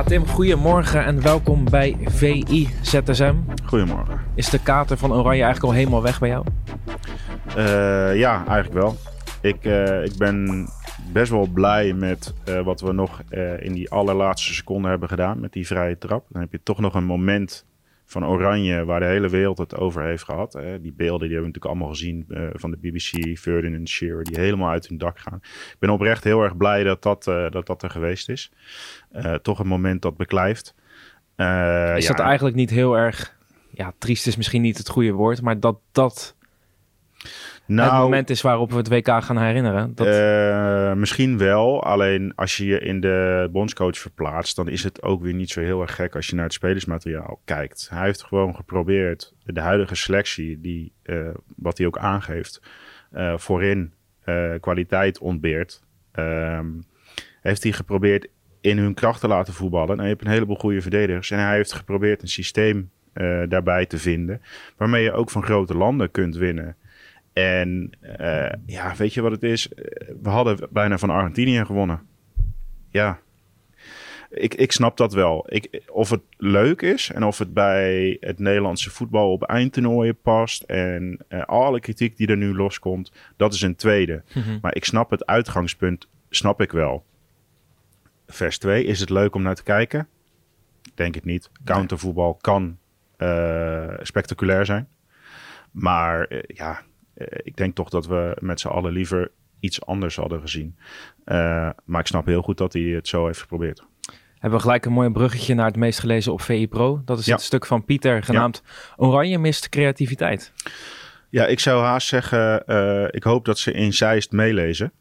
Ja, Tim, goedemorgen en welkom bij VI ZSM. Goedemorgen. Is de kater van Oranje eigenlijk al helemaal weg bij jou? Uh, ja, eigenlijk wel. Ik, uh, ik ben best wel blij met uh, wat we nog in die allerlaatste seconden hebben gedaan met die vrije trap. Dan heb je toch nog een moment van Oranje waar de hele wereld het over heeft gehad. Hè. Die beelden die hebben we natuurlijk allemaal gezien van de BBC, Ferdinand Shearer, die helemaal uit hun dak gaan. Ik ben oprecht heel erg blij dat dat, dat, dat er geweest is. toch een moment dat beklijft. is dat eigenlijk niet heel erg ja, triest is misschien niet het goede woord, maar dat dat nou, het moment is waarop we het WK gaan herinneren. Dat... Uh, misschien wel, alleen als je je in de bondscoach verplaatst, dan is het ook weer niet zo heel erg gek als je naar het spelersmateriaal kijkt. Hij heeft gewoon geprobeerd de huidige selectie, die, uh, wat hij ook aangeeft, uh, voorin kwaliteit ontbeert. Ehm, heeft hij geprobeerd in hun kracht te laten voetballen. En je hebt een heleboel goede verdedigers. En hij heeft geprobeerd een systeem daarbij te vinden. Waarmee je ook van grote landen kunt winnen. En uh, ja, weet je wat het is? We hadden bijna van Argentinië gewonnen. Ja. Ik, ik snap dat wel. Ik, of het leuk is en of het bij het Nederlandse voetbal op eindtoernooien past. En uh, alle kritiek die er nu loskomt, dat is een tweede. Mm -hmm. Maar ik snap het uitgangspunt, snap ik wel. Vers 2, is het leuk om naar te kijken? Denk het niet. Countervoetbal kan uh, spectaculair zijn. Maar ja, ik denk toch dat we met z'n allen liever iets anders hadden gezien. maar ik snap heel goed dat hij het zo heeft geprobeerd. Hebben we gelijk een mooi bruggetje naar het meest gelezen op VI Pro. Dat is ja. het stuk van Pieter genaamd ja. Oranje mist creativiteit. Ja, ik zou haast zeggen, ik hoop dat ze in Zeist meelezen.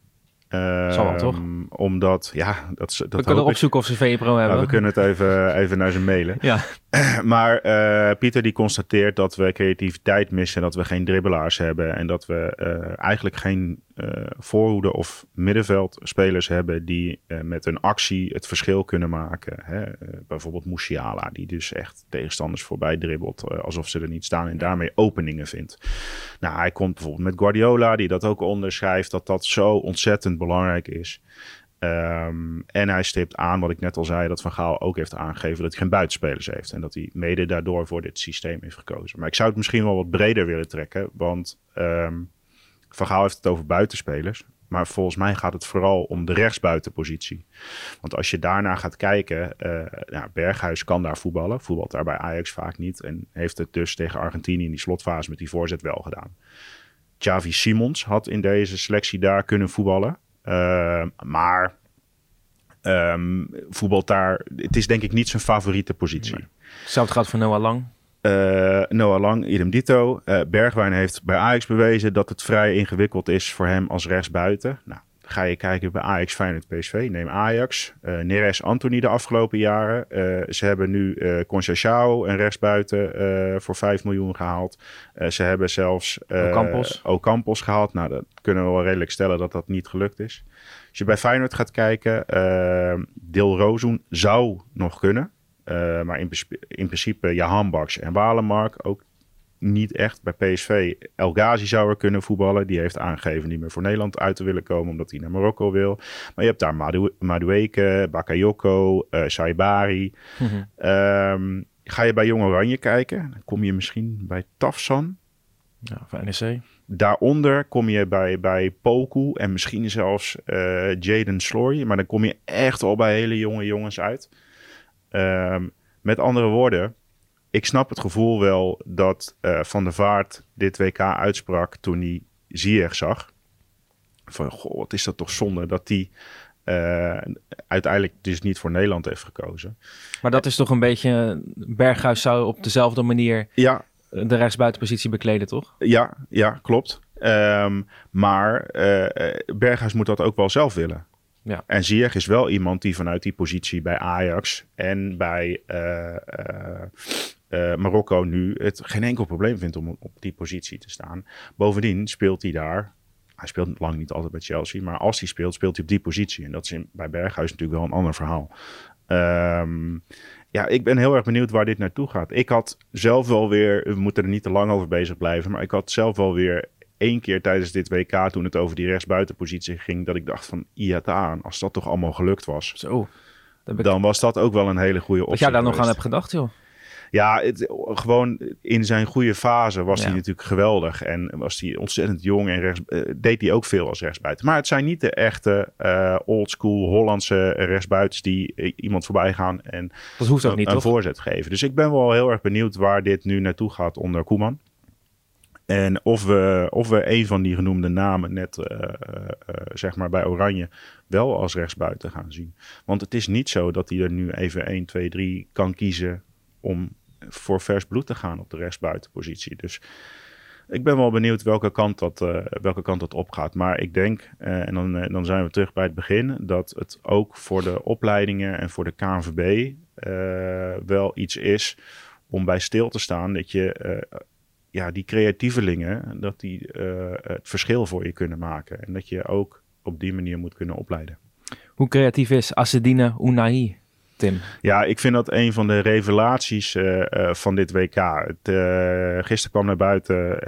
Uh, Zal wel, toch? Ehm, Omdat, ja, dat, dat We kunnen opzoeken of ze VPRO hebben. Nou, we kunnen het even, even naar ze mailen. Ja. maar uh, Pieter die constateert dat we creativiteit missen, dat we geen dribbelaars hebben en dat we uh, eigenlijk geen voorhoede of middenveldspelers hebben die met een actie het verschil kunnen maken. Hè? bijvoorbeeld Musiala, die dus echt tegenstanders voorbij dribbelt alsof ze er niet staan en daarmee openingen vindt. Nou, hij komt bijvoorbeeld met Guardiola, die dat ook onderschrijft, dat dat zo ontzettend belangrijk is. Um, en hij stipt aan, wat ik net al zei, dat Van Gaal ook heeft aangegeven dat hij geen buitenspelers heeft. En dat hij mede daardoor voor dit systeem heeft gekozen. Maar ik zou het misschien wel wat breder willen trekken, want um, Van Gaal heeft het over buitenspelers. Maar volgens mij gaat het vooral om de rechtsbuitenpositie. Want als je daarna gaat kijken, uh, Berghuis kan daar voetballen. Voetbalt daar bij Ajax vaak niet. En heeft het dus tegen Argentinië in die slotfase met die voorzet wel gedaan. Xavi Simons had in deze selectie daar kunnen voetballen. Uh, maar um, voetbalt daar. Het is denk ik niet zijn favoriete positie. Hetzelfde gaat voor Noah Lang. Uh, Noah Lang, idem dito. Uh, Bergwijn heeft bij Ajax bewezen dat het vrij ingewikkeld is voor hem als rechtsbuiten. Nou, ga je kijken bij Ajax, Feyenoord, PSV. Neem Ajax. Uh, Neres, Anthony de afgelopen jaren. Uh, ze hebben nu uh, Conceição, een rechtsbuiten, voor 5 miljoen gehaald. ze hebben zelfs Ocampos. Ocampos gehaald. Nou, dat kunnen we wel redelijk stellen dat dat niet gelukt is. Als je bij Feyenoord gaat kijken, Dil Rozoen zou nog kunnen. Maar in, in principe Jahan Baks en Walemark ook niet echt. Bij PSV, El Ghazi zou er kunnen voetballen. Die heeft aangegeven niet meer voor Nederland uit te willen komen, omdat hij naar Marokko wil. Maar je hebt daar Madu Madueke, Bakayoko, uh, Saibari. Mm -hmm. um, ga je bij Jong Oranje kijken, dan kom je misschien bij Tafsan. Ja, van NEC. Daaronder kom je bij, bij Poku en misschien zelfs uh, Jaden Slory. Maar dan kom je echt al bij hele jonge jongens uit. Um, met andere woorden, ik snap het gevoel wel dat uh, Van der Vaart dit WK uitsprak toen hij Ziyech zag. Van, goh, wat is dat toch zonde dat hij uh, uiteindelijk dus niet voor Nederland heeft gekozen. Maar dat is toch een beetje... Berghuis zou op dezelfde manier ja. de rechtsbuitenpositie bekleden, toch? Ja, ja klopt. Um, maar uh, Berghuis moet dat ook wel zelf willen. Ja. En Ziyech is wel iemand die vanuit die positie bij Ajax en bij uh, uh, uh, Marokko nu het geen enkel probleem vindt om op die positie te staan. Bovendien speelt hij daar. Hij speelt lang niet altijd bij Chelsea, maar als hij speelt, speelt hij op die positie. En dat is in, bij Berghuis natuurlijk wel een ander verhaal. Um, ja, ik ben heel erg benieuwd waar dit naartoe gaat. Ik had zelf wel weer, we moeten er niet te lang over bezig blijven, maar ik had zelf wel weer één keer tijdens dit WK, toen het over die rechtsbuitenpositie ging, dat ik dacht van, IATA aan, als dat toch allemaal gelukt was. Zo. dan was dat ook wel een hele goede optie. Wat jij daar nog aan hebt gedacht, joh. Ja, het, gewoon in zijn goede fase was hij natuurlijk geweldig. En was hij ontzettend jong en rechts, uh, deed hij ook veel als rechtsbuiten. Maar het zijn niet de echte uh, oldschool Hollandse rechtsbuitens die iemand voorbij gaan en dat hoeft ook niet, een, een voorzet geven. Dus ik ben wel heel erg benieuwd waar dit nu naartoe gaat onder Koeman. En of we, of we een van die genoemde namen net uh, uh, zeg maar bij Oranje wel als rechtsbuiten gaan zien. Want het is niet zo dat hij er nu even 1, 2, 3 kan kiezen om voor vers bloed te gaan op de rechtsbuitenpositie. Dus ik ben wel benieuwd welke kant dat, uh, welke kant dat opgaat. Maar ik denk, en dan, dan zijn we terug bij het begin, dat het ook voor de opleidingen en voor de KNVB wel iets is om bij stil te staan. Dat je ja, die creatievelingen, dat die het verschil voor je kunnen maken. En dat je ook op die manier moet kunnen opleiden. Hoe creatief is Assedine Unai? Tim? Ja, ik vind dat een van de revelaties uh, uh, van dit WK. Het, gisteren kwam naar buiten,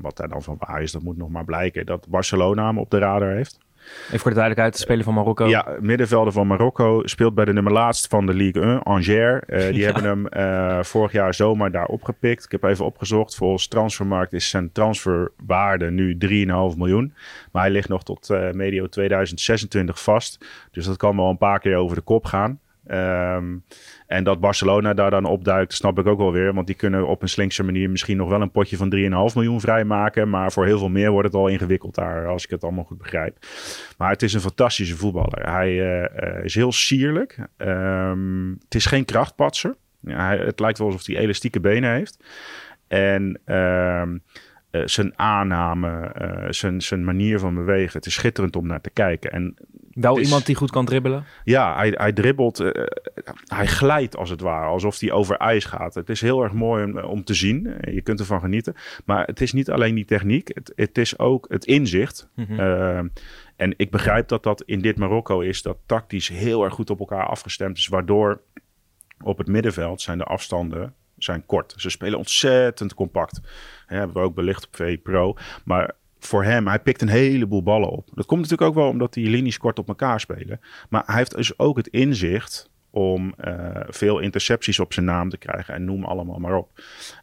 wat daar dan van waar is, dat moet nog maar blijken, dat Barcelona hem op de radar heeft. Even voor de duidelijkheid, de speler van Marokko. Ja, middenvelder van Marokko. Speelt bij de nummer laatst van de Ligue 1, Angers. Uh, die ja. hebben hem uh, vorig jaar zomaar daar opgepikt. Ik heb even opgezocht. Volgens Transfermarkt is zijn transferwaarde nu 3,5 miljoen. Maar hij ligt nog tot uh, medio 2026 vast. Dus dat kan wel een paar keer over de kop gaan. Um, en dat Barcelona daar dan opduikt, snap ik ook wel weer. Want die kunnen op een slinkse manier misschien nog wel een potje van 3,5 miljoen vrijmaken. Maar voor heel veel meer wordt het al ingewikkeld daar, als ik het allemaal goed begrijp. Maar het is een fantastische voetballer. Hij uh, is heel sierlijk. Um, het is geen krachtpatser. Ja, het lijkt wel alsof hij elastieke benen heeft. En um, uh, zijn aanname, zijn, zijn manier van bewegen. Het is schitterend om naar te kijken. En wel is, iemand die goed kan dribbelen? Ja, hij, hij dribbelt. Uh, hij glijdt als het ware, alsof hij over ijs gaat. Het is heel erg mooi om, om te zien. Je kunt ervan genieten. Maar het is niet alleen die techniek, het, het is ook het inzicht. Mm -hmm. uh, en ik begrijp dat dat in dit Marokko is, dat tactisch heel erg goed op elkaar afgestemd is, waardoor op het middenveld zijn de afstanden zijn kort. Ze spelen ontzettend compact. Ja, hebben we ook belicht op V Pro. Maar voor hem, hij pikt een heleboel ballen op. Dat komt natuurlijk ook wel omdat die linies kort op elkaar spelen. Maar hij heeft dus ook het inzicht om uh, veel intercepties op zijn naam te krijgen. En noem allemaal maar op.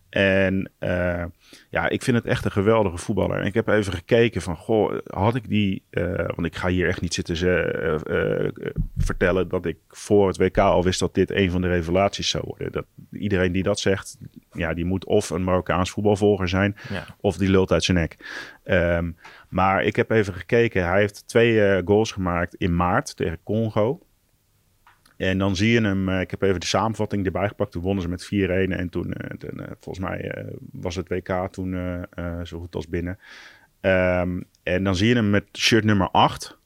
En uh, ja, ik vind het echt een geweldige voetballer. En ik heb even gekeken van, goh, had ik die... Uh, want ik ga hier echt niet zitten uh, vertellen dat ik voor het WK al wist dat dit een van de revelaties zou worden. Dat, iedereen die dat zegt, ja, die moet of een Marokkaans voetbalvolger zijn... Ja. of die lult uit zijn nek. Um, maar ik heb even gekeken. Hij heeft twee goals gemaakt in maart tegen Congo. En dan zie je hem, uh, ik heb even de samenvatting erbij gepakt. Toen wonnen ze met 4-1 en toen, toen uh, volgens mij was het WK toen zo goed als binnen. Um, en dan zie je hem met shirt nummer 8.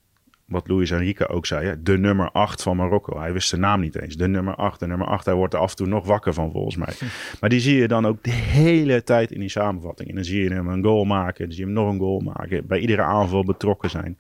Wat Luis Enrique ook zei, hè? de nummer 8 van Marokko. Hij wist zijn naam niet eens. De nummer 8, de nummer 8. Hij wordt er af en toe nog wakker van volgens mij. maar die zie je dan ook de hele tijd in die samenvatting. En dan zie je hem een goal maken. Dan zie je hem nog een goal maken. Bij iedere aanval betrokken zijn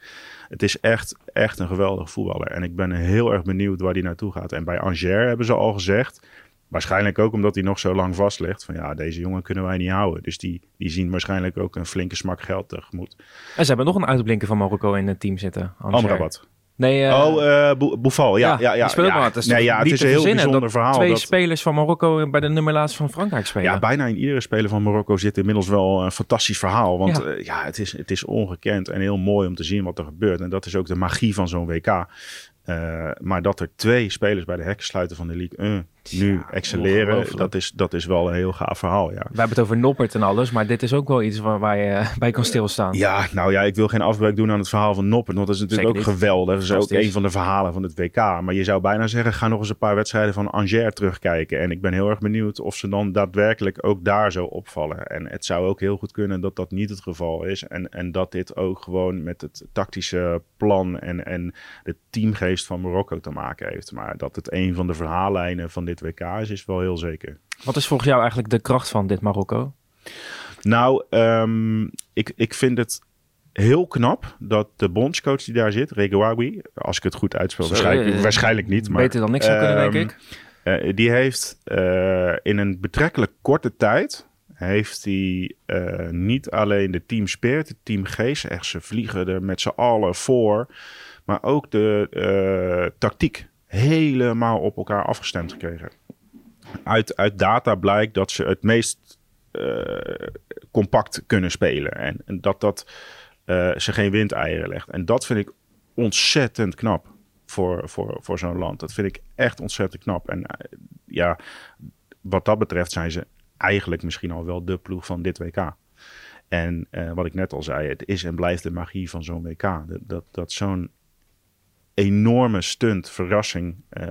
het is echt, echt een geweldige voetballer. En ik ben heel erg benieuwd waar hij naartoe gaat. En bij Angers hebben ze al gezegd, waarschijnlijk ook omdat hij nog zo lang vast ligt, van ja, deze jongen kunnen wij niet houden. Dus die, die zien waarschijnlijk ook een flinke smak geld tegemoet. En ze hebben nog een uitblinker van Marokko in het team zitten. Amrabat. Nee, uh, oh, uh, Boufal. Ja, ja, ja. ja, speelt ja. Het is, nee, ja, het is een heel bijzonder verhaal. Twee dat... spelers van Marokko bij de nummer laatst van Frankrijk spelen. Ja, bijna in iedere speler van Marokko zit inmiddels wel een fantastisch verhaal. Want ja, uh, ja het, is, het is ongekend en heel mooi om te zien wat er gebeurt. En dat is ook de magie van zo'n WK. Maar dat er twee spelers bij de hekken sluiten van de Ligue 1 nu ja, excelleren, dat is, dat is wel een heel gaaf verhaal. Ja. We hebben het over Noppert en alles, maar dit is ook wel iets waar, waar je bij kan stilstaan. Ja, nou ja, ik wil geen afbreuk doen aan het verhaal van Noppert, want dat is natuurlijk Zeker ook niet. geweldig. Dat is ook een van de verhalen van het WK. Maar je zou bijna zeggen, ga nog eens een paar wedstrijden van Angers terugkijken. En ik ben heel erg benieuwd of ze dan daadwerkelijk ook daar zo opvallen. En het zou ook heel goed kunnen dat dat niet het geval is. En, en dat dit ook gewoon met het tactische plan en, en de teamgeest van Marokko te maken heeft. Maar dat het een van de verhaallijnen van dit WK is, is wel heel zeker. Wat is volgens jou eigenlijk de kracht van dit Marokko? Nou, um, ik, ik vind het heel knap dat de bondscoach die daar zit, Regawawi, als ik het goed uitspel, waarschijnlijk, uh, waarschijnlijk niet. Maar, beter dan niks zou kunnen, denk ik. Uh, die heeft uh, in een betrekkelijk korte tijd heeft hij niet alleen de team Spirit, de team Geest, echt ze vliegen er met z'n allen voor, maar ook de tactiek helemaal op elkaar afgestemd gekregen. Uit, uit data blijkt dat ze het meest uh, compact kunnen spelen. En, en dat, dat uh, ze geen windeieren legt. En dat vind ik ontzettend knap voor, voor, voor zo'n land. Dat vind ik echt ontzettend knap. En uh, ja, wat dat betreft zijn ze eigenlijk misschien al wel de ploeg van dit WK. En wat ik net al zei, het is en blijft de magie van zo'n WK. Dat, dat, dat zo'n enorme stunt, verrassing, uh,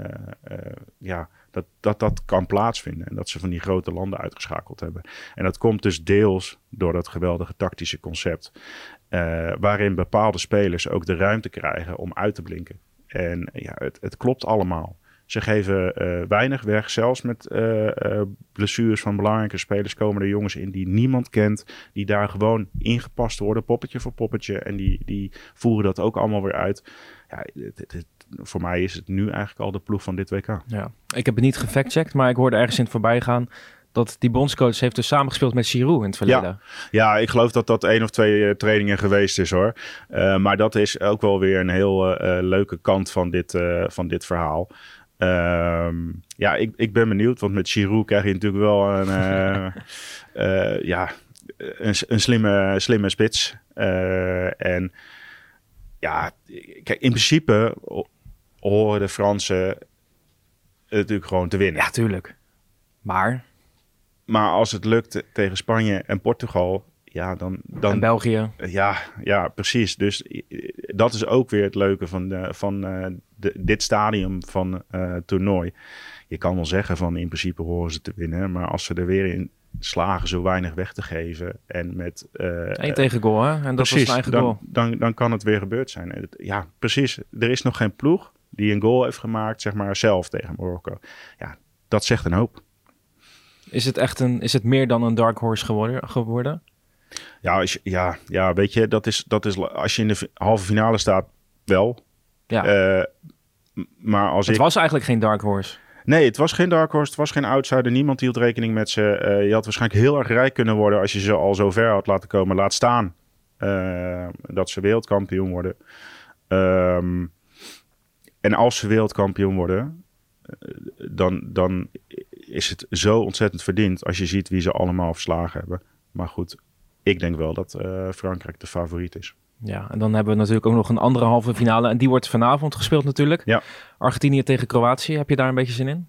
uh, ja, dat, dat dat kan plaatsvinden. En dat ze van die grote landen uitgeschakeld hebben. En dat komt dus deels door dat geweldige tactische concept. Uh, waarin bepaalde spelers ook de ruimte krijgen om uit te blinken. En ja, het, het klopt allemaal. Ze geven uh, weinig weg. Zelfs met uh, uh, blessures van belangrijke spelers komen er jongens in die niemand kent. Die daar gewoon ingepast worden, poppetje voor poppetje. En die, die voeren dat ook allemaal weer uit. Ja, voor mij is het nu eigenlijk al de ploeg van dit WK. Ja, ik heb het niet gefactcheckt, maar ik hoorde ergens in het voorbij gaan dat die bondscoach heeft dus samengespeeld met Giroud in het verleden. Ja, ja ik geloof dat dat één of twee uh, trainingen geweest is hoor. Uh, maar dat is ook wel weer een heel uh, leuke kant van dit, van dit verhaal. Um, ja, ik, ik ben benieuwd, want met Giroud krijg je natuurlijk wel een, ja, een, een, slimme, slimme spits. en ja, kijk, in principe horen de Fransen natuurlijk gewoon te winnen. Ja, tuurlijk. Maar maar als het lukt tegen Spanje en Portugal, ja, dan... dan en België. Ja, ja, precies. Dus dat is ook weer het leuke van, de, van de, dit stadium van uh, toernooi. Je kan wel zeggen van in principe horen ze te winnen. Maar als ze er weer in slagen zo weinig weg te geven en met... Uh, Eén tegen goal, hè? En dat precies, was eigen dan, goal. Dan, dan kan het weer gebeurd zijn. Ja, precies. Er is nog geen ploeg die een goal heeft gemaakt, zeg maar, zelf tegen Marokko. Ja, dat zegt een hoop. Is het echt een, is het meer dan een dark horse geworden? geworden? Ja, als je, ja, ja, weet je, dat is, dat is als je in de halve finale staat, wel. Ja. Uh, maar als het ik... was eigenlijk geen dark horse. Nee, het was geen dark horse, het was geen outsider. Niemand hield rekening met ze. Uh, je had waarschijnlijk heel erg rijk kunnen worden als je ze al zo ver had laten komen. Laat staan uh, dat ze wereldkampioen worden. Um, en als ze wereldkampioen worden, dan, dan is het zo ontzettend verdiend als je ziet wie ze allemaal verslagen hebben. Maar goed, ik denk wel dat uh, Frankrijk de favoriet is. Ja, en dan hebben we natuurlijk ook nog een andere halve finale. En die wordt vanavond gespeeld natuurlijk. Ja. Argentinië tegen Kroatië. Heb je daar een beetje zin in?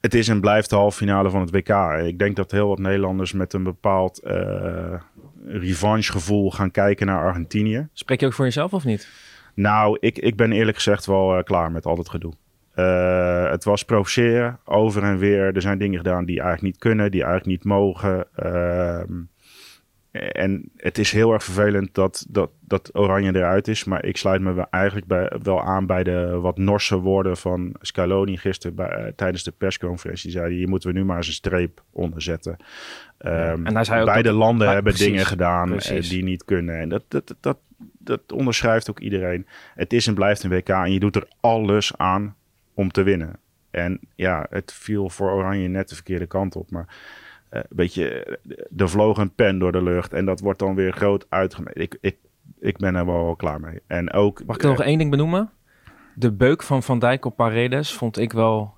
Het is en blijft de halve finale van het WK. Ik denk dat heel wat Nederlanders met een bepaald uh, revanchegevoel gaan kijken naar Argentinië. Spreek je ook voor jezelf of niet? Nou, ik, ik ben eerlijk gezegd wel uh, klaar met al dat gedoe. Uh, het was provoceren over en weer. Er zijn dingen gedaan die eigenlijk niet kunnen, die eigenlijk niet mogen. En het is heel erg vervelend dat, dat, dat Oranje eruit is. Maar ik sluit me eigenlijk bij, wel aan bij de wat norse woorden van Scaloni gisteren bij, uh, tijdens de persconferentie. Die zei: hier moeten we nu maar eens een streep onder zetten. Ja, um, en zei beide dat, landen hebben precies, dingen gedaan precies. die niet kunnen. En dat, dat, dat, dat, onderschrijft ook iedereen. Het is en blijft een WK en je doet er alles aan om te winnen. En ja, het viel voor Oranje net de verkeerde kant op. Maar weet je, er vloog een pen door de lucht en dat wordt dan weer groot uitgemeten. Ik, ik, ik ben er wel klaar mee. En ook, Mag ik er nog één ding benoemen? De beuk van Van Dijk op Paredes vond ik wel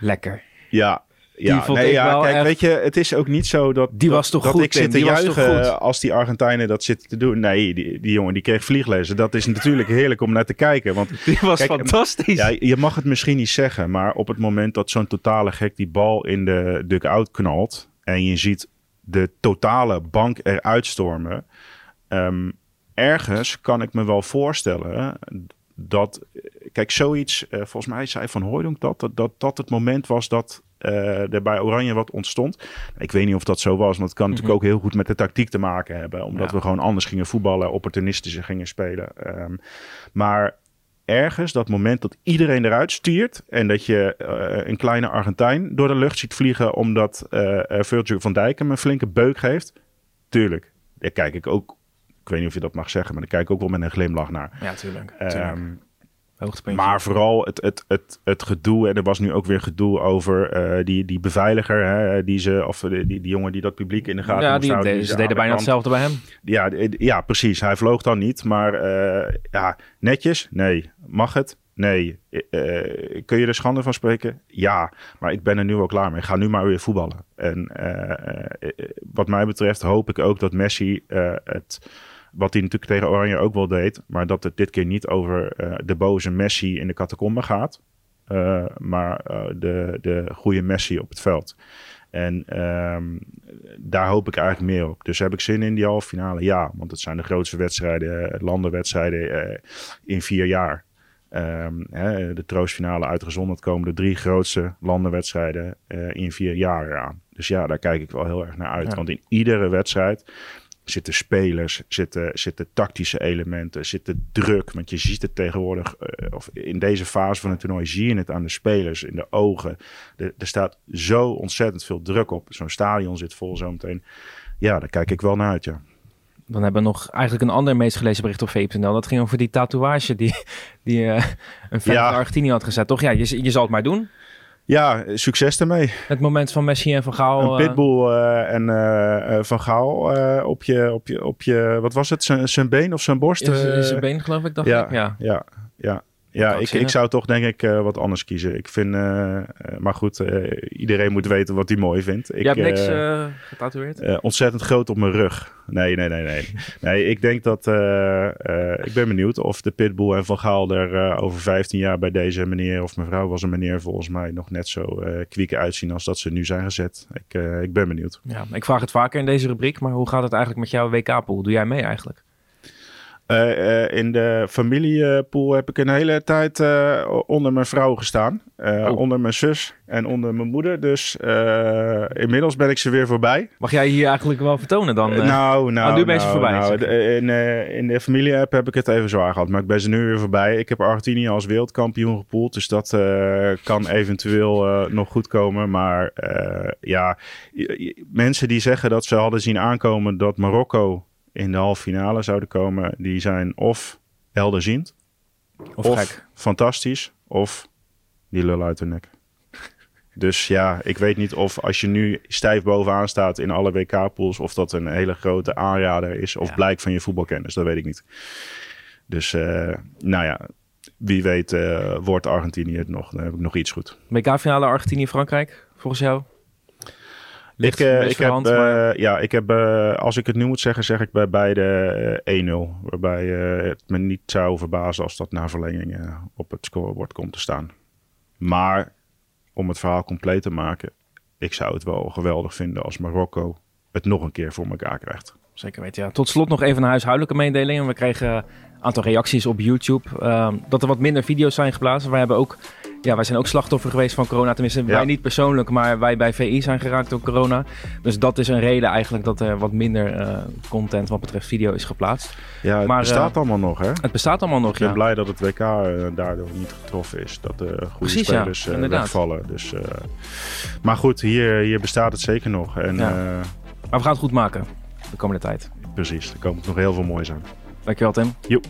lekker. Ja, ja, vond nee, ik ja wel kijk, echt- weet je, het is ook niet zo dat, Die dat, was toch dat goed, ik zit te juichen goed? als die Argentijnen dat zitten te doen. Nee, die, die jongen die kreeg vlieglezen. Dat is natuurlijk heerlijk om naar te kijken. Want Die was Kijk, fantastisch. ja, je mag het misschien niet zeggen, maar op het moment dat zo'n totale gek die bal in de dugout knalt en je ziet de totale bank eruit stormen, ehm, ergens kan ik me wel voorstellen dat, kijk, zoiets, eh, volgens mij zei Van Hooydonk dat, dat, dat dat het moment was dat eh, er bij Oranje wat ontstond. Ik weet niet of dat zo was, want het kan natuurlijk ook heel goed met de tactiek te maken hebben, omdat Ja. we gewoon anders gingen voetballen, opportunistischer gingen spelen. Ehm, maar ergens dat moment dat iedereen eruit stuurt en dat je eh, een kleine Argentijn door de lucht ziet vliegen omdat eh, Virgil van Dijk hem een flinke beuk geeft. Tuurlijk, daar kijk ik ook, ik weet niet of je dat mag zeggen, maar daar kijk ik ook wel met een glimlach naar. Ja, tuurlijk. Ehm, Hoogtepuntje. maar vooral het, het, het, het gedoe, en er was nu ook weer gedoe over eh, die, die beveiliger, hè, die, ze, of die, die, die jongen die dat publiek in de gaten ja, moest die, houden, de- die ze deden de bijna kant- hetzelfde bij hem. Ja, d- ja, precies. Hij vloog dan niet, maar eh, ja, netjes? Nee. Mag het? Nee. Uh, kun je er schande van spreken? Ja, maar ik ben er nu al klaar mee. Ik ga nu maar weer voetballen. En wat mij betreft hoop ik ook dat Messi het... Wat hij natuurlijk tegen Oranje ook wel deed. Maar dat het dit keer niet over de boze Messi in de catacombe gaat. maar de, de goede Messi op het veld. En um, daar hoop ik eigenlijk meer op. Dus heb ik zin in die halve finale? Ja, want het zijn de grootste wedstrijden, landenwedstrijden uh, in vier jaar. Um, hè, de troostfinale uitgezonderd komen de drie grootste landenwedstrijden in vier jaar aan. Dus ja, daar kijk ik wel heel erg naar uit. Want in iedere wedstrijd zitten spelers, zitten, zitten tactische elementen, zitten druk. Want je ziet het tegenwoordig, uh, of in deze fase van het toernooi zie je het aan de spelers, in de ogen. er staat zo ontzettend veel druk op. Zo'n stadion zit vol zometeen. Ja, daar kijk ik wel naar uit, ja. Dan hebben we nog eigenlijk een ander meest gelezen bericht op VPNL. Dat ging over die tatoeage die, die uh, een fan ja. Argentinië had gezet. Toch? Ja, je, je zal het maar doen. Ja, succes ermee. Het moment van Messi en Van Gaal. Een pitbull uh, en uh, Van Gaal op, je, op, je, op je, wat was het, zijn been of zijn borst? zijn been geloof ik, dacht ja, ik. Ja, ja, ja. Ja, ik, ik zou toch denk ik uh, wat anders kiezen. Ik vind, uh, maar goed, uh, iedereen moet weten wat hij mooi vindt. Ik, Je hebt niks getatoeëerd? ontzettend groot op mijn rug. Nee, nee, nee, nee. nee, ik denk dat, ik ben benieuwd of de Pitbull en Van Gaal er over 15 jaar bij deze meneer of mevrouw was een meneer volgens mij nog net zo kwiek uitzien als dat ze nu zijn gezet. Ik, ik ben benieuwd. Ja, ik vraag het vaker in deze rubriek, maar hoe gaat het eigenlijk met jouw WK-pool? Doe jij mee eigenlijk? Uh, uh, in de familiepool heb ik een hele tijd uh, onder mijn vrouw gestaan. Oh. Onder mijn zus en onder mijn moeder. Dus inmiddels ben ik ze weer voorbij. Mag jij hier eigenlijk wel vertonen dan? nou, nou. Oh, nu ben je nou, voorbij. Nou, in, in de familie-app heb ik het even zwaar gehad. Maar ik ben ze nu weer voorbij. Ik heb Argentinië als wereldkampioen gepoeld. Dus dat kan eventueel nog goed komen. Maar ja, mensen die zeggen dat ze hadden zien aankomen dat Marokko in de halve finale zouden komen, die zijn of helderziend, of, of fantastisch, of die lul uit de nek. Dus ja, ik weet niet of als je nu stijf bovenaan staat in alle WK-pools, of dat een hele grote aanrader is of ja. blijk van je voetbalkennis. Dat weet ik niet. Dus uh, nou ja, wie weet uh, wordt Argentinië het nog. Dan heb ik nog iets goed. WK-finale Argentinië-Frankrijk, volgens jou? Ik, uh, ik heb, uh, ja, ik heb, uh, als ik het nu moet zeggen, zeg ik bij beide 1-0. Waarbij het me niet zou verbazen als dat na verlenging op het scorebord komt te staan. Maar om het verhaal compleet te maken, ik zou het wel geweldig vinden als Marokko het nog een keer voor elkaar krijgt. Zeker weten, ja. Tot slot nog even een huishoudelijke mededeling. We kregen een aantal reacties op YouTube. Uh, dat er wat minder video's zijn geplaatst. Wij hebben ook ja, wij zijn ook slachtoffer geweest van corona. Tenminste, wij niet persoonlijk, maar wij bij VI zijn geraakt door corona. Dus dat is een reden eigenlijk dat er wat minder uh, content wat betreft video is geplaatst. Ja, het maar, bestaat uh, allemaal nog, hè? Het bestaat allemaal nog, Ik ben blij dat het WK uh, daardoor niet getroffen is. Dat de goede Precies, spelers ja, wegvallen. Dus, maar goed, hier, hier bestaat het zeker nog. En. Maar we gaan het goed maken de komende tijd. Precies, er komt nog heel veel moois aan. Dankjewel, Tim. Joep.